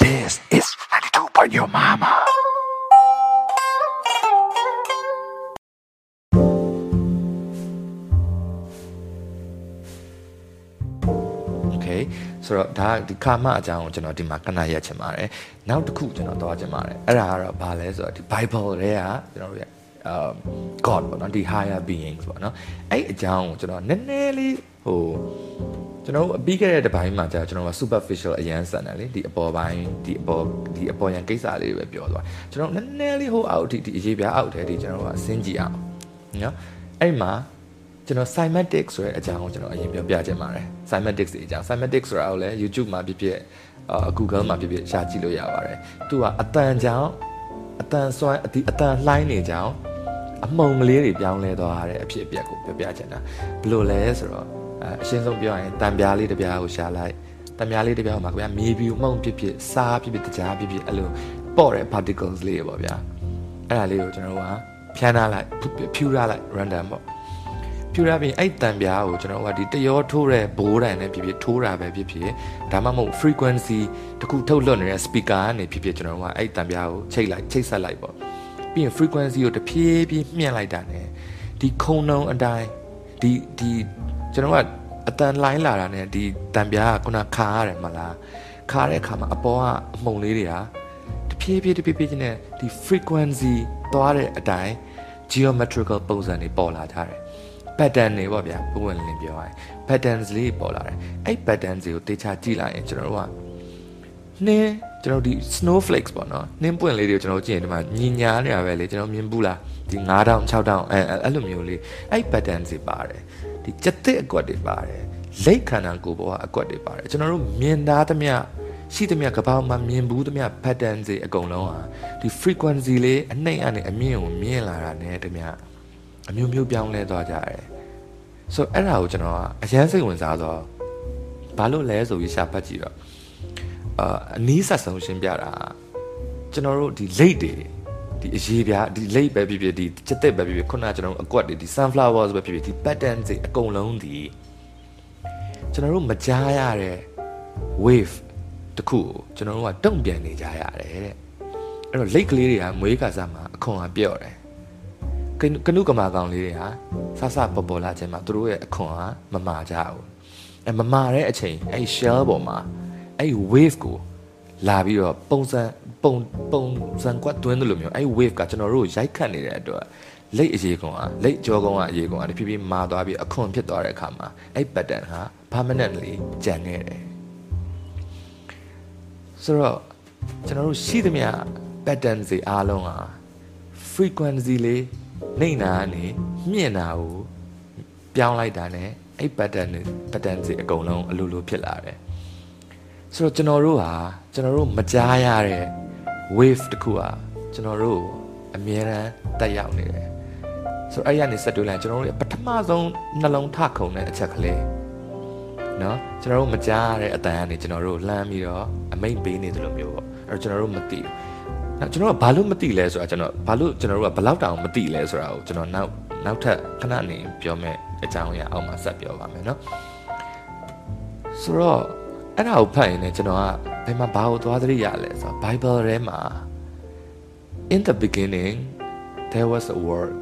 This is 92 point your mama. Okay ဆိုတော့ဒါဒီကာမအကြောင်းကိုကျွန်တော်ဒီမှာကနရက်ချင်ပါတယ်နောက်တစ်ခုကျွန်တော်သွားချင်ပါတယ်အဲ့ဒါကတော့ဘာလဲဆိုတော့ဒီ Bible တွေကကျွန်တော်တို့ရဲ့ um God ပေါ့နော်ဒီ higher beings ပေါ့နော်အဲ့အကြောင်းကိုကျွန်တော်နည်းနည်းလေးဟိုကျွန်တော်တို့ပြီးခဲ့တဲ့တစ်ပိုင်းမှာကြာကျွန်တော်က superficial အရန်စံတယ်လေဒီအပေါ်ပိုင်းဒီအပေါ်ဒီအပေါ်ရန်ကိစ္စလေးတွေပဲပြောသွားကျွန်တော်နည်းနည်းလေးဟိုအောက်ဒီဒီအရေးပြအောက်ထဲဒီကျွန်တော်ကစဉ်းကြည့်အောင်နော်အဲ့မှာကျွန်တော် cymatics ဆိုတဲ့အကြောင်းကိုကျွန်တော်အရင်ပြောပြချင်ပါတယ် cymatics တွေအကြောင်း cymatics ဆိုတာကိုလည်း YouTube မှာဖြစ်ဖြစ်အာ Google မှာဖြစ်ဖြစ်ရှာကြည့်လို့ရပါတယ်သူကအတန်ကြောင့်အတန်စွမ်းအဒီအတန်လှိုင်းနေကြောင်း အမုံကလေးတွေပြောင်းလဲသွားတဲ့အဖြစ်အပျက်ကိုပြောပြချင်တာဘယ်လိုလဲဆိုတော့အအရှင်းဆုံးပြောရင်တံပြားလေးတစ်ပြားကိုရှာလိုက်တံပြားလေးတစ်ပြားမှာခင်ဗျာမြေပြူမှုန့်ဖြစ်ဖြစ်စားဖြစ်ဖြစ်တကြားဖြစ်ဖြစ်အဲ့လိုပေါ့တဲ့ particles လေးတွေပေါ့ဗျာအဲ့ဒါလေးကိုကျွန်တော်တို့ကဖြန်းထားလိုက်ဖြူထားလိုက် random ပေါ့ဖြူထားပြီးအဲ့တံပြားကိုကျွန်တော်တို့ကဒီတရောထိုးတဲ့ဘိုးတိုင်နဲ့ဖြစ်ဖြစ်ထိုးတာပဲဖြစ်ဖြစ်ဒါမှမဟုတ် frequency တခုထုတ်လွှတ်နေတဲ့ speaker ကနေဖြစ်ဖြစ်ကျွန်တော်တို့ကအဲ့တံပြားကိုချိတ်လိုက်ချိတ်ဆက်လိုက်ပေါ့ ပြီးရင် frequency ကိုတဖြည်းဖြည်းမြင့်လိုက်တာ ਨੇ ဒီခုံနှုံအတိုင်းဒီဒီကျွန်တော်ကအတန်လိုင်းလာတာ ਨੇ ဒီတံပြားကခုနခါရတယ်မလားခါတဲ့အခါမှာအပေါ်ကအမှုံလေးတွေကတဖြည်းဖြည်းတဖြည်းဖြည်းချင်းနဲ့ဒီ frequency သွားတဲ့အတိုင်း geometrical ပုံစံတွေပေါ်လာကြတယ် pattern တွေပေါ့ဗျာပုံဝင်လင်းပြောရရင် patterns လေးပေါ်လာတယ်အဲ့ patterns တွေကိုတေချာကြည့်လိုက်ရင်ကျွန်တော်တို့ကနှင်း ကျွန်တော်ဒီ snowflakes ပေါ့နော်နှင်းပွင့်လေးတွေကိုကျွန်တော်ကြည့်ရင်ဒီမှာညင်ညာနေတာပဲလေကျွန်တော်မြင်ဘူးလားဒီ9000 6000အဲအဲ့လိုမျိုးလေးအဲ့ patterns တွေပါတယ်ဒီစက်တဲ့အကွက်တွေပါတယ်လိတ်ခန္ဓာကိုယ်ပေါ်ကအကွက်တွေပါတယ်ကျွန်တော်တို့မြင်သားသမျှရှိသမျှကပောက်မှာမြင်ဘူးသမျှ pattern တွေအကုန်လုံးဟာဒီ frequency လေးအနှိမ့်အနေအမြင့်ကိုမြင်လာတာ ਨੇ တမျှအမျိုးမျိုးပြောင်းလဲသွားကြတယ်ဆိုတော့အဲ့ဒါကိုကျွန်တော်ကအရန်စိတ်ဝင်စားတော့ဘာလို့လဲဆိုပြီးရှာဖတ်ကြည့်တော့ အာအနည်းဆက်ဆုံးရှင်းပြတာကျွန်တော်တို့ဒီ late တွေဒီအရေးပြားဒီ late ပဲဖြစ်ဖြစ်ဒီစက်သက်ပဲဖြစ်ဖြစ်ခုနကကျွန်တော်တို့အကွက်တွေဒီ sunflowers ပဲဖြစ်ဖြစ်ဒီ pattern တွေအကုန်လုံးဒီကျွန်တော်တို့မကြားရတဲ့ wave တခုကိုကျွန်တော်တို့ကတုံ့ပြန်နေကြရတယ်တဲ့အဲ့တော့ late ကလေးတွေကမွေးကစားမှာအခွန်ကပြော့တယ်ကနုကမာကောင်လေးတွေဟာဆဆပေါ်ပေါ်လာခြင်းမှာသူတို့ရဲ့အခွန်ဟာမမာကြဘူးအဲမမာတဲ့အချိန်အဲ shell ပေါ်မှာ အဲ wave ကိုလာပြီးတော့ပုံစံပုံပုံစံကွက်တွင်းတယ်လို့မျိုးအဲ wave ကကျွန်တော်တို့ရိုက်ခတ်နေတဲ့အတွက်လိတ်အရေးကောင်ကလိတ်ကြောကောင်ကအရေးကောင်ကတဖြည်းဖြည်းမာသွားပြီးအခွန်ဖြစ်သွားတဲ့အခါမှာအဲ pattern ဟာ permanently ကျန်ခဲ့တယ်ဆိုတော့ကျွန်တော်တို့ရှိသမျှ pattern တွေအားလုံးဟာ frequency လေးနှိမ့်နာကနေမြင့်နာကိုပြောင်းလိုက်တာ ਨੇ အဲ့ pattern တွေ pattern တွေအကုန်လုံးအလိုလိုဖြစ်လာတယ် ဆိုတော့ကျွန်တော်တို့ဟာကျွန်တော်တို့မကြားရတဲ့ wave တခုဟာကျွန်တော်တို့အမြဲတမ်းတက်ရောက်နေတယ်ဆိုတော့အဲ့ရနေဆက်တွဲလိုက်ကျွန်တော်တို့ရဲ့ပထမဆုံးနှလုံးထခုန်တဲ့အချက်ကလေးเนาะကျွန်တော်တို့မကြားရတဲ့အတန်ကနေကျွန်တော်တို့လှမ်းပြီးတော့အမိတ်ပေးနေတယ်လို့မျိုးပေါ့အဲ့တော့ကျွန်တော်တို့မသိဘူးနောက်ကျွန်တော်ကဘာလို့မသိလဲဆိုတာကျွန်တော်ဘာလို့ကျွန်တော်တို့ကဘလောက်တောင်မသိလဲဆိုတာကိုကျွန်တော်နောက်နောက်ထပ်ခဏနေပြောမယ်အကြောင်းအရာအောက်မှာဆက်ပြောပါမယ်เนาะဆိုတော့ အဲ့ဒါကိုဖတ်ရင်လည်းကျွန်တော်ကဘယ်မှာဘာကိုသွားသတိရလဲဆိုတော့ Bible ထဲမှာ in the beginning there was a word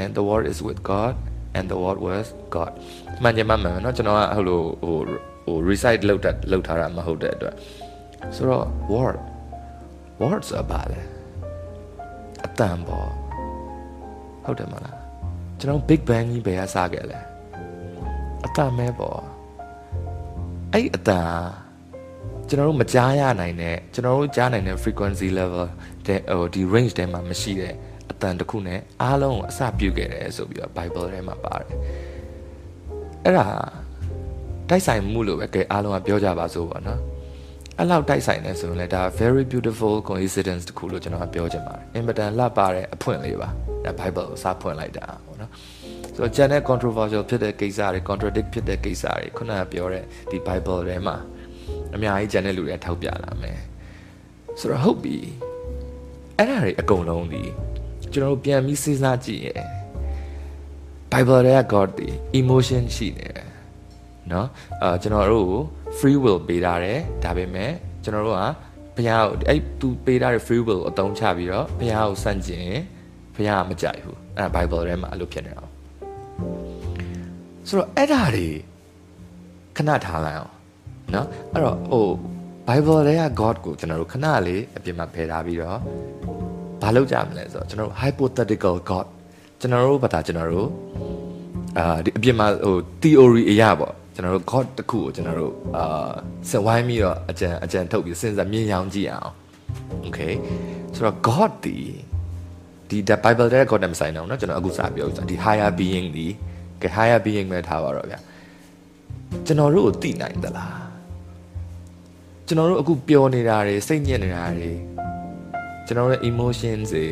and the word is with God and the word was God မှန်ကြမှန်မယ်เนาะကျွန်တော်ကဟိုလိုဟိုဟို recite လုပ်တတ်လုပ်ထားတာမဟုတ်တဲ့အတွက်ဆိုတော့ word words အပါလေအတန်ပေါ့ဟုတ်တယ်မလားကျွန်တော် big bang ကြီးဘယ်ကစခဲ့လဲအတန်မဲပေါ့ အဲ့အတန်ကျွန်တော်တို့မကြားရနိုင်တဲ့ကျွန်တော်တို့ကြားနိုင်တဲ့ frequency level တဲ့ဟိုဒီ range ထဲမှာမရှိတဲ့အတန်တစ်ခုနဲ့အားလုံးကိုအစပြုခဲ့တယ်ဆိုပြီးတော့ Bible ထဲမှာပါတယ်အဲ့ဒါတိုက်ဆိုင်မှုလို့ပဲကဲအားလုံးကပြောကြပါစို့ပေါ့နော်အဲ့လောက်တိုက်ဆိုင်နေဆိုရင်လည်းဒါ very beautiful coincidence တခုလို့ကျွန်တော်ကပြောချင်ပါတယ်အင်မတန်လှပတဲ့အဖွင့်လေးပါဒါ Bible ကိုစဖွင့်လိုက်တာပေါ့နော် ဆိုတော့ channel controversial ဖြစ်တဲ့ကိစ္စတွေ contradict ဖြစ်တဲ့ကိစ္စတွေခုနကပြောတဲ့ဒီ Bible ထဲမှာအများကြီး channel လူတွေထောက်ပြလာမယ်ဆိုတော့ဟုတ်ပြီအဲ့ဒါတွေအကုန်လုံးဒီကျွန်တော်တို့ပြန်ပြီးစဉ်းစားကြည့်ရင် Bible တွေက God ဒီ emotion ရှိနေတယ်เนาะအာကျွန်တော်တို့ကို free will ပေးထားတယ်ဒါပေမဲ့ကျွန်တော်တို့ကဘုရားကိုအဲ့သူပေးထားတဲ့ free will ကိုအသုံးချပြီးတော့ဘုရားကိုစန့်ကျင်ဘုရားကမကြိုက်ဘူးအဲ့ဒါ Bible ထဲမှာအဲ့လိုဖြစ်နေအောင် ဆိုတော့အဲ့ဒါတွေခဏထားလိုက်အောင်เนาะအဲ့တော့ဟို Bible ထဲက God ကိုကျွန်တော်တို့ခဏလေးအပြင်မှာဖယ်ထားပြီးတော့ဘာလုပ်ကြမလဲဆိုတော့ကျွန်တော်တို့ hypothetical God ကျွန်တော်တို့ဘာသာကျွန်တော်တို့အာဒီအပြင်မှာဟို theory အရာပေါ့ကျွန်တော်တို့ God တခုကိုကျွန်တော်တို့အာစဝိုင်းပြီးတော့အကြံအကြံထုတ်ပြီးစဉ်းစားမြင်ရောင်ကြည့်အောင် okay ဆိုတော့ God ဒီဒီ the Bible တဲ့ God နဲ့မဆိုင်တော့เนาะကျွန်တော်အခုစပြောဒီ higher being ဒီ ကဲ higher being ပဲထားပါတော့ဗျာကျွန်တော်တို့ကိုသိနိုင်သလားကျွန်တော်တို့အခုပျော်နေတာတွေစိတ်ညစ်နေတာတွေကျွန်တော်တို့ emotions တွေ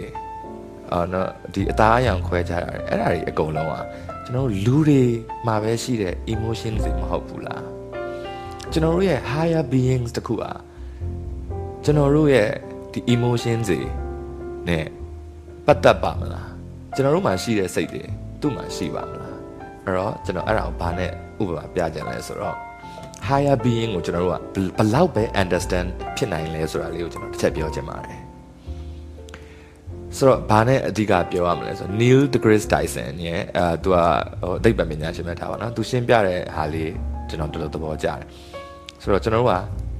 အာနော်ဒီအသားအရောင်ခွဲကြတာအဲ့ဒါတွေအကုန်လုံးอ่ะကျွန်တော်တို့လူတွေမှာပဲရှိတဲ့ emotions တွေမဟုတ်ဘူးလားကျွန်တော်တို့ရဲ့ higher beings တခုอ่ะကျွန်တော်တို့ရဲ့ဒီ emotions တွေနဲ့ပတ်သက်ပါမလားကျွန်တော်တို့မှာရှိတဲ့စိတ်တွေသူ့မှာရှိပါမလား အဲ့တော့ကျွန်တော်အဲ့ဒါကိုဘာနဲ့ဥပမာပြကြလဲဆိုတော့ higher being ကိုကျွန်တော်တို့ကဘယ်လောက်ပဲ understand ဖြစ်နိုင်လဲဆိုတာလေးကိုကျွန်တော်တစ်ချက်ပြောချင်ပါတယ်ဆိုတော့ဘာနဲ့အဓိကပြောရမလဲဆိုတော့ Neil deGrasse Tyson ရဲ့အဲသူကဟိုအသိပ္ပံပညာရှင်ပဲထားပါတော့သူရှင်းပြတဲ့ဟာလေးကျွန်တော်တော်တော်သဘောကျတယ်ဆိုတော့ကျွန်တော်တို့က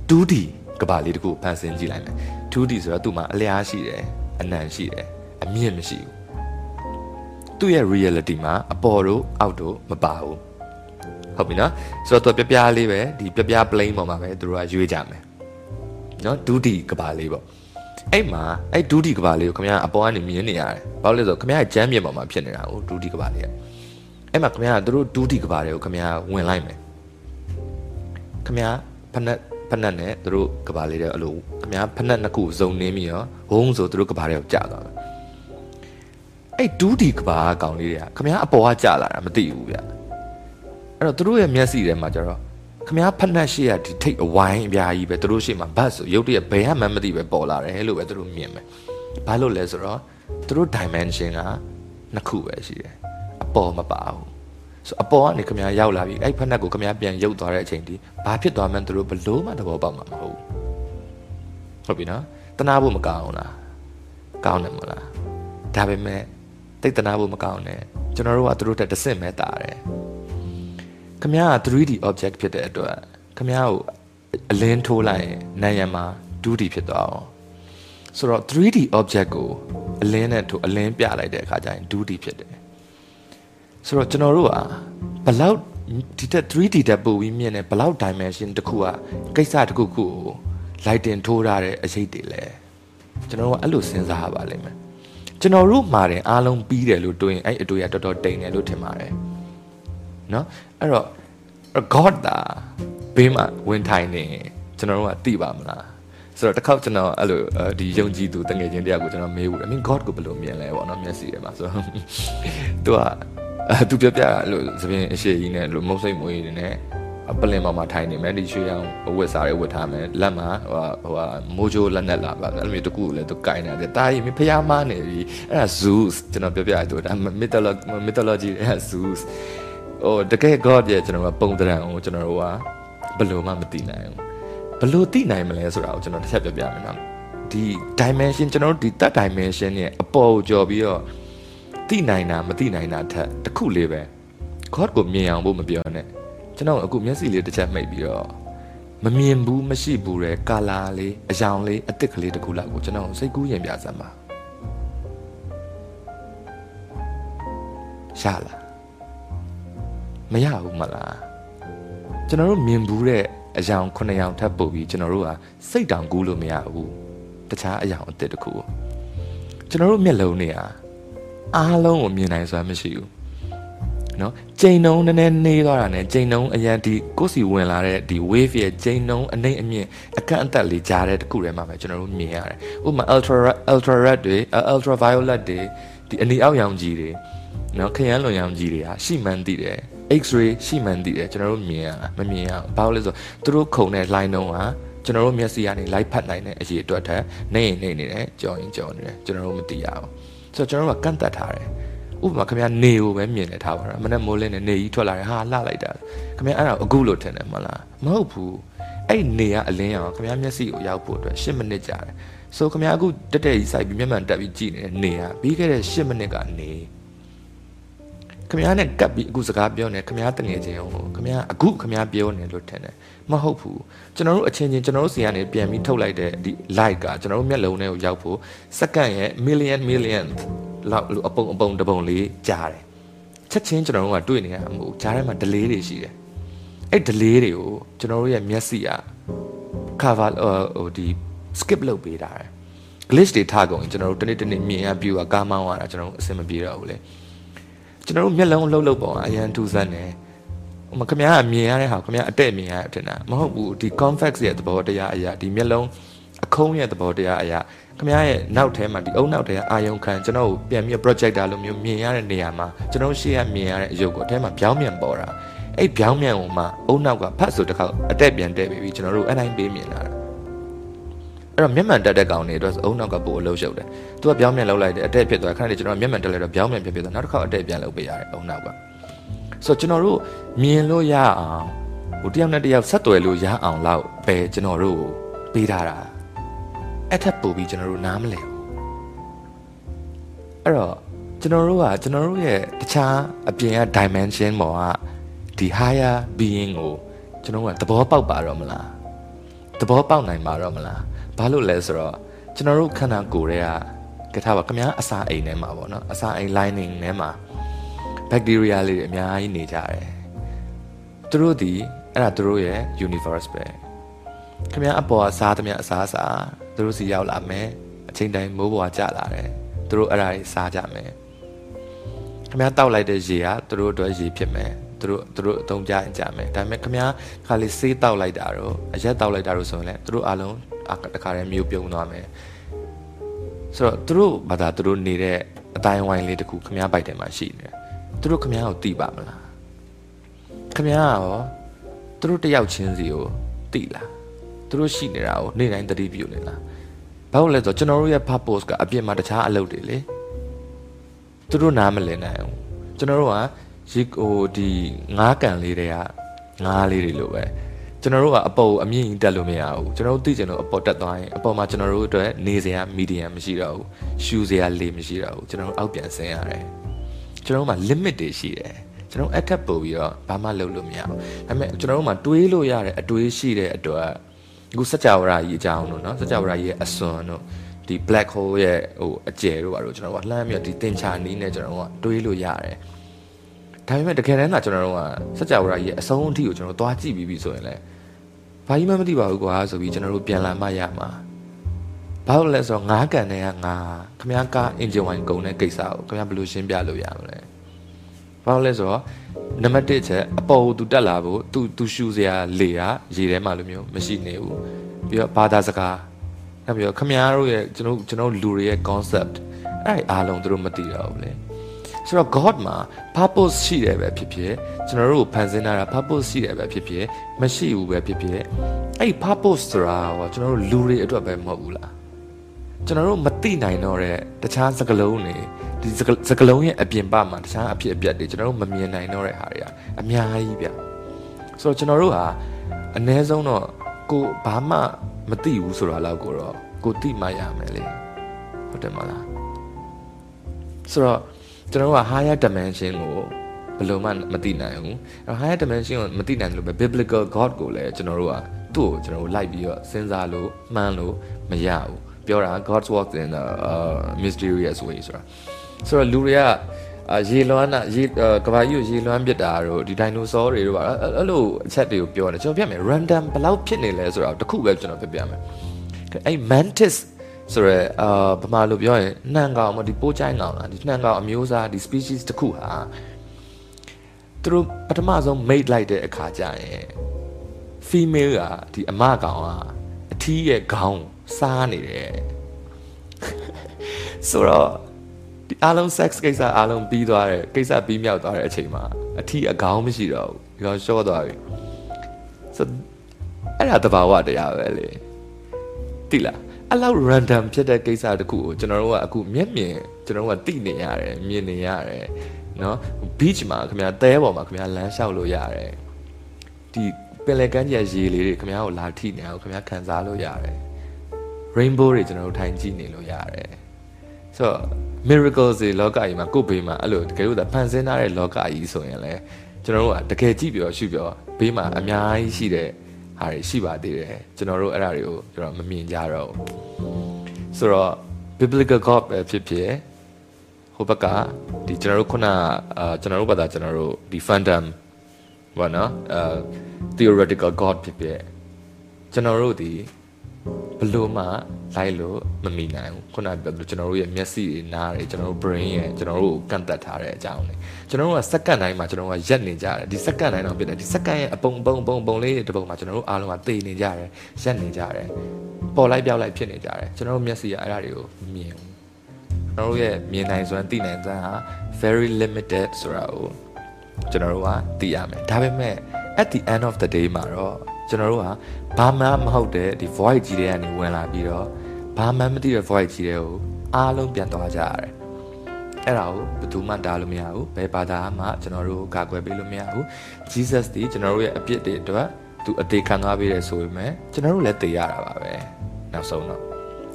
2D ကဘာလေးတခုဖန်ဆင်းကြည့်လိုက်မယ် 2D ဆိုတော့သူ့မှာအလျားရှိတယ်အနံရှိတယ်အမြင့်မရှိဘူး သူ့ရဲ့ reality မှာအပေါ်တို့အောက်တို့မပါဘူးဟုတ်ပြီနော်ဆိုတော့သူပြပြလေးပဲဒီပြပြ plane ပေါ်မှာပဲသူတို့ကရွေးကြမယ်နော် 2D ကဘာလေးပေါ့အဲ့မှာအဲ့ဒူးဒီကဘာလေးကိုခင်ဗျားအပေါ်ကနေမြင်နေရတယ်ဘာလို့လဲဆိုတော့ခင်ဗျားရဲ့ကျမ်းမြေပေါ်မှာဖြစ်နေတာကိုဒူးဒီကဘာလေးကအဲ့မှာခင်ဗျားကသူတို့ဒူးဒီကဘာလေးကိုခင်ဗျားဝင်လိုက်မယ်ခင်ဗျားဖက်နက်ဖက်နက်နဲ့သူတို့ကဘာလေးတဲ့အလိုခင်ဗျားဖက်နက်နှစ်ခုစုံနင်းပြီးတော့ဝုန်းဆိုသူတို့ကဘာလေးကိုကြာသွားမယ် အဲ့ဒူးဒီကဘာကောင်လေးတွေကခင်ဗျားအပေါ်ကကြာလာတာမသိဘူးဗျအဲ့တော့သူတို့ရဲ့မျက်စိထဲမှာကျတော့ခမားဖက်နှက်ရှိရဒီထိတ်အဝိုင်းအပြားကြီးပဲသူတို့ရှိမှာဘတ်ဆိုရုပ်တရက်ဘယ်မှမသိပဲပေါ်လာတယ်လို့ပဲသူတို့မြင်မယ်ဘာလို့လဲဆိုတော့သူတို့ dimension ကနှစ်ခုပဲရှိတယ်အပေါ်မပါဘူးဆိုအပေါ်ကနေခမားရောက်လာပြီအဲ့ဖက်နှက်ကိုခမားပြန်ရုပ်သွားတဲ့အချိန်ဒီဘာဖြစ်သွားမှန်းသူတို့ဘလို့မှသဘောပေါက်မှာမဟုတ်ဘူးဟုတ်ပြီနော်တနာဖို့မကောင်းလားကောင်းတယ်မလားဒါပေမဲ့ တိတ်တနာဖို့မကောင်းနဲ့ကျွန်တော်တို့ကသူတို့တက်တဆင့်ပဲတာတယ်ခမ ्या က 3D object ဖြစ်တဲ့အတွက်ခမ ्या ကိုအလင်းထိုးလိုက်ရင်နာယံမှာ 2D ဖြစ်သွားအောင်ဆိုတော့ 3D object ကိုအလင်းနဲ့ထိုးအလင်းပြလိုက်တဲ့အခါကျရင် 2D ဖြစ်တယ်ဆိုတော့ကျွန်တော်တို့ကဘလောက်ဒီတက် 3D တက်ပို့ပြီးမြင်တယ်ဘလောက် dimension တစ်ခုကကိစ္စတစ်ခုခုကို lighting ထိုးထားတဲ့အရေးတွေလဲကျွန်တော်တို့ကအဲ့လိုစဉ်းစားရပါလိမ့်မယ် ကျွန်တော်တို့မှာတယ်အားလုံးပြီးတယ်လို့တွေးရင်အဲ့အတွေ့အတော်တော်တိမ်တယ်လို့ထင်ပါတယ်နော်အဲ့တော့ God တာဘေးမှာဝင်ထိုင်နေကျွန်တော်တို့ကသိပါမလားဆိုတော့တစ်ခေါက်ကျွန်တော်အဲ့လိုဒီယုံကြည်သူတငယ်ချင်းတယောက်ကိုကျွန်တော်မေးဘူးအမင်း God ကိုဘယ်လိုမြင်လဲပေါ့နော်မျက်စိထဲမှာဆိုတော့သူကသူပြပြအဲ့လိုသပင်အရှိကြီးနဲ့လို့မုတ်စိတ်မွေးနေနဲ့ ပလင်ပေါ်မှာထိုင်နေမယ်ဒီရွှေရောင်ဝတ်စားရဝတ်ထားမယ်လက်မှာဟိုဟိုမိုးချိုးလက်နဲ့လာပါအဲ့လိုမျိုးတကူလည်းသူကင်နေတယ်တာကြီးမဖျားမနေပြီအဲ့ဒါ Zeus ကျွန်တော်ပြပြရတူဒါ mythology mythology အဲ့ဒါ Zeus ဟိုတကယ် God ရဲ့ကျွန်တော်ကပုံတရံကိုကျွန်တော်တို့ကဘယ်လိုမှမသိနိုင်ဘူးဘယ်လိုသိနိုင်မလဲဆိုတာကိုကျွန်တော်တစ်ချက်ပြောပြမယ်နော်ဒီ dimension ကျွန်တော်တို့ဒီ third dimension ရဲ့အပေါ်ကိုကြော်ပြီးတော့သိနိုင်တာမသိနိုင်တာထက်တစ်ခုလေးပဲ God ကိုမြင်အောင်ဖို့မပြောနဲ့ ကျွန်တော်အခုမျက်စိလေးတစ်ချက်မှိတ်ပြီးတော့မမြင်ဘူးမရှိဘူးတဲ့ကာလာလေးအယောင်လေးအစ်စ်ကလေးတစ်ခုလောက်ကိုကျွန်တော်စိတ်ကူးရင်ပြစမ်းပါရှာလားမရဘူးမလားကျွန်တော်တို့မြင်ဘူးတဲ့အယောင်9ယောင်ထပ်ပို့ပြီးကျွန်တော်တို့ကစိတ်တောင်ကူးလို့မရဘူးတခြားအယောင်အစ်စ်တခုကျွန်တော်တို့မျက်လုံးတွေကအားလုံးကိုမြင်နိုင်စွမ်းမရှိဘူး နော်ချိန်နှုံးနည်းနည်းနေသွားတာနဲ့ချိန်နှုံးအရန်ဒီကိုယ်စီဝင်လာတဲ့ဒီ wave ရဲ့ချိန်နှုံးအနှိမ့်အမြင့်အကန့်အသတ်လေးကြားတဲ့တခုထဲမှာပဲကျွန်တော်တို့မြင်ရတယ်ဥပမာ ultra ultra red တွေ ultra violet တွေဒီအနီအောက်ရောင်ကြီးတွေနော်ခရမ်းလွန်ရောင်ကြီးတွေဟာရှိမှန်းသိတယ် X-ray ရှိမှန်းသိတယ်ကျွန်တော်တို့မြင်ရမမြင်ရဘာလို့လဲဆိုသူတို့ခုံတဲ့ line တုံးကကျွန်တော်တို့မျက်စိကနေလိုက်ဖတ်နိုင်တဲ့အရေးအတွက်ထက်နေရင်နေနေတယ်ကြော်ရင်ကြော်နေတယ်ကျွန်တော်တို့မသိရဘူးဆိုတော့ကျွန်တော်တို့ကကန့်တတ်ထားတယ် ဥပမာခင်ဗျာနေကိုပဲမြင်နေထားပါတော့မနေ့မိုးလင်းနေနေကြီးထွက်လာတယ်ဟာလှလိုက်တာခင်ဗျာအဲ့ဒါအခုလို့ထင်တယ်မလားမဟုတ်ဘူးအဲ့နေကအလင်းအောင်ခင်ဗျာမျက်စိကိုရောက်ဖို့အတွက်10မိနစ်ကြာတယ်ဆိုခင်ဗျာအခုတက်တက်ကြီးစိုက်ပြီးမျက်မှန်တက်ပြီးကြည့်နေတဲ့နေကပြီးခဲ့တဲ့10မိနစ်ကနေခမည်းနဲ့ကပ်ပြီးအခုစကားပြောနေခမည်းတငယ်ချင်းအောင်ခမည်းအခုခမည်းပြောနေလို့ထင်တယ်မဟုတ်ဘူးကျွန်တော်တို့အချင်းချင်းကျွန်တော်တို့စီကနေပြန်ပြီးထုတ်လိုက်တဲ့ဒီ light ကကျွန်တော်တို့မျက်လုံးထဲကိုရောက်ဖို့စက္ကန့်ရဲ့ million million လောက်အပုံအပုံတပုံလေးကြားတယ်ချက်ချင်းကျွန်တော်တို့ကတွေ့နေရမှာမဟုတ်ကြားထဲမှာ delay တွေရှိတယ်အဲ့ delay တွေကိုကျွန်တော်တို့ရဲ့မျက်စိက cover ဟိုဒီ skip လုပ်ပေးတာတယ် glitch တွေထားကုန်ကျွန်တော်တို့တနေ့တနေ့မြင်ရပြူကကားမောင်းရတာကျွန်တော်တို့အဆင်မပြေတော့ဘူးလေကျွန်တော်တို့မျက်လုံးလှုပ်လှုပ်ပုံအရန်ထူးဆန်းတယ်ဟိုမခင်ဗျားကမြင်ရတဲ့ဟာခင်ဗျားအတဲ့မြင်ရတဲ့ထင်တာမဟုတ်ဘူးဒီ convex ရဲ့သဘောတရားအရာဒီမျက်လုံးအခုံးရဲ့သဘောတရားအရာ ခင်ဗျားရဲ့နောက်ထဲမှာဒီအုံနောက်ထဲအာယုံခံကျွန်တော်ကိုပြန်ပြီး projector လိုမျိုးမြင်ရတဲ့နေရာမှာကျွန်တော်ရှေ့ကမြင်ရတဲ့အယုတ်ကိုအထဲမှာပြောင်းပြန်ပေါ်တာအဲ့ပြောင်းပြန်ဟိုမှာအုံနောက်ကဖတ်ဆိုတစ်ခါအတက်ပြန်တက်ပြီးကျွန်တော်တို့အတိုင်းပေးမြင်လာတာအဲ့တော့မျက်မှန်တက်တဲ့ကောင်တွေအတွက်အုံနောက်ကပို့အလုပ်ရှုပ်တယ်။ तू ကပြောင်းပြန်လောက်လိုက်တယ်အတက်ဖြစ်သွားခဏလေးကျွန်တော်မျက်မှန်တက်လိုက်တော့ပြောင်းပြန်ဖြစ်ဖြစ်သွားနောက်တစ်ခါအတက်ပြန်လုပ်ပေးရတယ်အုံနောက်က။ဆိုတော့ကျွန်တော်တို့မြင်လို့ရအောင်ဟိုတယောက်နဲ့တယောက်ဆက်သွယ်လို့ရအောင်လောက်ပဲကျွန်တော်တို့ပေးထားတာ။ အဲ့ထက်ပိုပြီးကျွန်တော်တို့နားမလည်ဘူး။အဲ့တော့ကျွန်တော်တို့ကကျွန်တော်တို့ရဲ့တခြားအပြင်က dimension ပေါ်ကဒီ higher being ကိုကျွန်တော်ကသဘောပေါက်ပါတော့မလား။သဘောပေါက်နိုင်ပါတော့မလား။ဘာလို့လဲဆိုတော့ကျွန်တော်တို့ခန္ဓာကိုယ်တွေကကထားပါခမည်းအစာအိမ်ထဲမှာပေါ့နော်အစာအိမ် lining ထဲမှာ bacteria လေးတွေအများကြီးနေကြတယ်သူတို့ဒီအဲ့ဒါသူတို့ရဲ့ universe ပဲခမည်းအပေါ်ကစားသမျှအစားအစာ သူတို့စီရောက်လာမယ်အချိန်တိုင်းမိုးပေါ်ကကျလာတယ်သူတို့အဲ့ဒါတွေစားကြမယ်ခမည်းတောက်လိုက်တဲ့ရေကသူတို့အတွက်ရေဖြစ်မယ်သူတို့သူတို့အသုံးကြရင်ကြမယ်ဒါပေမဲ့ခမည်းခါလေးဆေးတောက်လိုက်တာတော့အရက်တောက်လိုက်တာတော့ဆိုရင်လည်းသူတို့အားလုံးတခါတည်းမျိုးပြုံသွားမယ်ဆိုတော့သူတို့ဘာသာသူတို့နေတဲ့အတိုင်းဝိုင်းလေးတခုခမားပိုက်တယ်မှာရှိနေတယ်သူတို့ခမားကိုသိပါမလားခမားရောသူတို့တယောက်ချင်းစီကိုသိလား သူတို့ရှိနေတာကိုနေ့တိုင်းသတိပြုနေလားဘာလို့လဲဆိုတော့ကျွန်တော်တို့ရဲ့ purpose ကအပြင်မှာတခြားအလုပ်တွေလေသူတို့နားမလည်နိုင်ဘူးကျွန်တော်တို့ကရေဟိုဒီငားကန်လေးတွေကငားလေးတွေလိုပဲကျွန်တော်တို့ကအပေါ်အမြင့်ကြီးတက်လို့မရဘူးကျွန်တော်တို့သိချင်လို့အပေါ်တက်သွားရင်အပေါ်မှာကျွန်တော်တို့အတွက်နေစရာမီဒီယံမရှိတော့ဘူးရှူစရာလေမရှိတော့ဘူးကျွန်တော်တို့အောက်ပြန်ဆင်းရတယ်ကျွန်တော်တို့မှာ limit တွေရှိတယ်ကျွန်တော်အထက်ပို့ပြီးတော့ဘာမှလုပ်လို့မရဘူးဒါပေမဲ့ကျွန်တော်တို့မှာတွေးလို့ရတဲ့အတွေးရှိတဲ့အတွက် အခုစကြဝဠာကြီးအကြောင်းတို့နော်စကြဝဠာကြီးရဲ့အစွန်တို့ဒီ black hole ရဲ့ဟိုအကျယ်တို့ဘာလို့ကျွန်တော်ကလှမ်းပြီးတော့ဒီသင်္ချာနီးနဲ့ကျွန်တော်ကတွေးလို့ရတယ်ဒါပေမဲ့တကယ်တမ်းကကျွန်တော်တို့ကစကြဝဠာကြီးရဲ့အဆုံးအထိကိုကျွန်တော်သွားကြည့်ပြီးပြီဆိုရင်လည်းဘာကြီးမှမသိပါဘူးကွာဆိုပြီးကျွန်တော်တို့ပြန်လာမှရမှာဘာလို့လဲဆိုတော့ငါးကန်တဲ့ကငါခမ ्या ကားအင်ဂျင်ဝိုင်ကုန်တဲ့ကိစ္စကိုခမ ्या ဘယ်လိုရှင်းပြလို့ရမလဲ ဘာလို့လဲဆိုတော့နံပါတ်1ချက်အပေါ်သူတက်လာဖို့သူသူရှူစရာလေကရေထဲမှာလိုမျိုးမရှိနေဘူးပြီးတော့ဘာသာစကားနောက်ပြီးတော့ခမ ्या တို့ရဲ့ကျွန်တော်ကျွန်တော်လူတွေရဲ့ concept အဲ့ဒီအားလုံးသူတို့မသိတော့ဘူးလေဆိုတော့ God မှာ purpose ရှိတယ်ပဲဖြစ်ဖြစ်ကျွန်တော်တို့ဖန်ဆင်းထားတာ purpose ရှိတယ်ပဲဖြစ်ဖြစ်မရှိဘူးပဲဖြစ်ဖြစ်အဲ့ purpose ဆိုတာဟောကျွန်တော်တို့လူတွေအတွက်ပဲမဟုတ်ဘူးလား ကျွန်တော်တို့မသိနိုင်တော့တဲ့တခြားစကလုံးတွေဒီစကလုံးရဲ့အပြင်ပမှာတခြားအဖြစ်အပျက်တွေကျွန်တော်တို့မမြင်နိုင်တော့တဲ့ဟာတွေကအများကြီးဗျဆိုတော့ကျွန်တော်တို့ဟာအ ਨੇ ဆုံးတော့ကိုဘာမှမသိဘူးဆိုတာလောက်ကိုတော့ကိုသိမှရမယ်လေဟုတ်တယ်မလားဆိုတော့ကျွန်တော်တို့က higher dimension ကိုဘယ်လိုမှမသိနိုင်ဘူးအဲ higher dimension ကိုမသိနိုင်လို့ပဲ biblical god ကိုလည်းကျွန်တော်တို့ကသူ့ကိုကျွန်တော်တို့လိုက်ပြီးတော့စဉ်းစားလို့မှန်းလို့မရဘူး ပြောတာ god's work in a uh, mysterious way ဆိုတာဆိုတော့လူတွေကအာရေလွမ်းတာရေကဘာကြီးကိုရေလွမ်းပစ်တာတို့ဒီဒိုင်နိုဆောတွေတို့ပါအဲ့လိုအချက်တွေကိုပြောတယ်ကျွန်တော်ပြမယ် random ဘယ်လောက်ဖြစ်နေလဲဆိုတော့တခုပဲကျွန်တော်ပြပြမယ်အဲ့ mantis ဆိုတော့အာဗမာလိုပြောရင်နှံကောင်မဒီပိုးချိုင်းကောင်လားဒီနှံကောင်အမျိုးအစားဒီ species တစ်ခုဟာသူတို့ပထမဆုံး mate လိုက်တဲ့အခါကျရင် female ကဒီအမကောင်ကအထီးရဲ့ခေါင်း စားနေတယ်ဆိုတော့ဒီအားလုံး sex ကိစ္စအားလုံးပြီးသွားတယ်ကိစ္စပြီးမြောက်သွားတဲ့အချိန်မှာအထီးအကောင်မရှိတော့ဘူးဒီကောင်ရှော့သွားပြီဆိုအဲ့ဒါတဘာဝတရားပဲလေတိလားအဲ့လောက် random ဖြစ်တဲ့ကိစ္စတခုကိုကျွန်တော်တို့ကအခုမျက်မြင်ကျွန်တော်ကတိနေရတယ်မြင်နေရတယ်နော် beach မှာခင်ဗျာတဲပေါ်မှာခင်ဗျာလမ်းလျှောက်လို့ရတယ်ဒီပင်လယ်ကမ်းခြေရေလေးတွေခင်ဗျားကိုလာထိနေအောင်ခင်ဗျားခံစားလို့ရတယ် rainbow တွေကျွန်တော်တို့ထိုင်ကြည့်နေလို့ရတယ်ဆိုတော့ miracles တွေလောကကြီးမှာကိုယ့်ဘေးမှာအဲ့လိုတကယ်လို့ဖန်ဆင်းထားတဲ့လောကကြီးဆိုရင်လည်းကျွန်တော်တို့ကတကယ်ကြည့်ပြောရှုပြောဘေးမှာအများကြီးရှိတဲ့ဟာတွေရှိပါသေးတယ်ကျွန်တော်တို့အဲ့ဒါတွေကိုကျွန်တော်မမြင်ကြတော့ဘူးဆိုတော့ biblical god ပဲဖြစ်ဖြစ်ဟိုဘက်ကဒီကျွန်တော်တို့ခုနအာကျွန်တော်တို့ဘာသာကျွန်တော်တို့ဒီ fandom ဘာနော်အာ theoretical god ဖြစ်ဖြစ်ကျွန်တော်တို့ဒီ ဘလို့မှလိုက်လို့မမိနိုင်ဘူးခုနပြောသလိုကျွန်တော်တို့ရဲ့မျက်စိတွေနားတွေကျွန်တော်တို့ brain ရဲ့ကျွန်တော်တို့ကိုကန့်သက်ထားတဲ့အကြောင်းလေးကျွန်တော်တို့ကစက္ကန့်တိုင်းမှာကျွန်တော်တို့ကရက်နေကြတယ်ဒီစက္ကန့်တိုင်းတော့ဖြစ်တယ်ဒီစက္ကန့်ရဲ့အပုံပုံပုံပုံလေးတစ်ပုံမှာကျွန်တော်တို့အားလုံးကသေနေကြတယ်ရက်နေကြတယ်ပေါ်လိုက်ပြောက်လိုက်ဖြစ်နေကြတယ်ကျွန်တော်တို့မျက်စိကအဲ့ဒါတွေကိုမမြင်ဘူးကျွန်တော်တို့ရဲ့မြင်နိုင်စွမ်းသိနိုင်စွမ်းဟာ very limited ဆိုတာကိုကျွန်တော်တို့ကသိရမယ်ဒါပေမဲ့ at the end of the day မှာတော့ ကျွန်တော်တို့ကဘာမှမဟုတ်တဲ့ဒီ void ကြီးတွေကနေဝင်လာပြီးတော့ဘာမှမသိတဲ့ void ကြီးတွေကိုအားလုံးပြန်သွားကြရတယ်အဲ့ဒါကိုဘယ်သူမှတားလို့မရဘူးဘယ်ဘာသာမှကျွန်တော်တို့ကာကွယ်ပေးလို့မရဘူး Jesus ဒီကျွန်တော်တို့ရဲ့အပြစ်တွေအတွက်သူအသေးခံသွားပေးတယ်ဆိုပေမဲ့ကျွန်တော်တို့လည်းသိရတာပါပဲနောက်ဆုံးတော့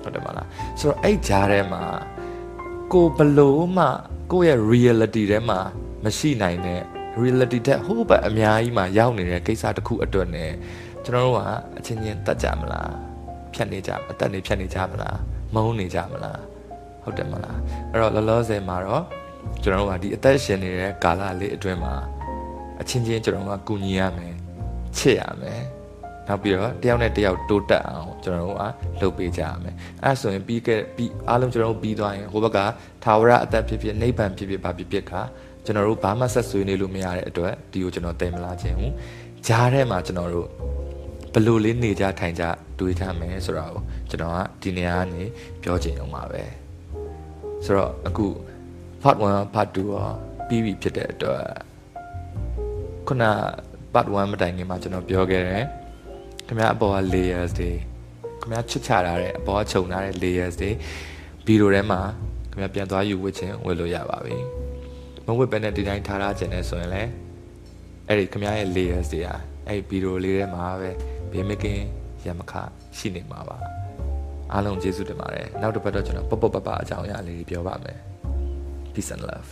ဟုတ်တယ်မလားဆိုတော့အဲ့ကြားထဲမှာကိုဘလို့မှကိုယ့်ရဲ့ reality ထဲမှာမရှိနိုင်တဲ့ reality တဲ့ဟိုဘက်အများကြီးမှာရောက်နေတဲ့ကိစ္စတစ်ခုအတွက် ਨੇ ကျွန်တော်တို့ကအချင်းချင်းတတ်ကြမလားဖြတ်နေကြအသက်နေဖြတ်နေကြမလားမုန်းနေကြမလားဟုတ်တယ်မလားအဲ့တော့လောလောဆယ်မှာတော့ကျွန်တော်တို့ကဒီအသက်ရှင်နေတဲ့ကာလလေးအတွင်းမှာအချင်းချင်းကျွန်တော်တို့ကကူညီရမယ်ချစ်ရမယ်နောက်ပြီးတော့တယောက်နဲ့တယောက်တိုးတက်အောင်ကျွန်တော်တို့ကလုပ်ပေးကြရမယ်အဲဆိုရင်ပြီးခဲ့ပြီးအားလုံးကျွန်တော်တို့ပြီးသွားရင်ဟိုဘက်ကသာဝရအသက်ဖြစ်ဖြစ်နိဗ္ဗာန်ဖြစ်ဖြစ်ဘာဖြစ်ဖြစ်က ကျွန်တော်တို့ဘာမှဆက်ဆွေးနေလို့မရတဲ့အတွက်ဒီကိုကျွန်တော်တင်မလာခြင်းဘူးဂျားထဲမှာကျွန်တော်တို့ဘလို့လေးနေကြထိုင်ကြတွေးထားမယ်ဆိုတာကိုကျွန်တော်ကဒီနေရာကနေပြောချင်အောင်ပါပဲဆိုတော့အခု part 1 part 2ရောပြီးပြီဖြစ်တဲ့အတွက်ခုန part 1မတိုင်ခင်မှာကျွန်တော်ပြောခဲ့တယ်ခင်ဗျားအပေါ်က layers တွေခင်ဗျားချစ်ချထားတဲ့အပေါ်ကခြုံထားတဲ့ layers တွေဗီဒီယိုထဲမှာခင်ဗျားပြန်သွားယူဝစ်ခြင်းဝယ်လို့ရပါပြီ မဝစ်ပဲနဲ့ဒီတိုင်းထားထားခြင်းနဲ့ဆိုရင်လည်းအဲ့ဒီခင်ဗျားရဲ့ layers တွေဟာအဲ့ဒီဗီဒီယိုလေးထဲမှာပဲဘေးမကင်းရမခရှိနေမှာပါအားလုံးကျေးဇူးတင်ပါတယ်နောက်တစ်ပတ်တော့ကျွန်တော်ပပပပအကြောင်းအရာလေးပြောပါမယ် peace and love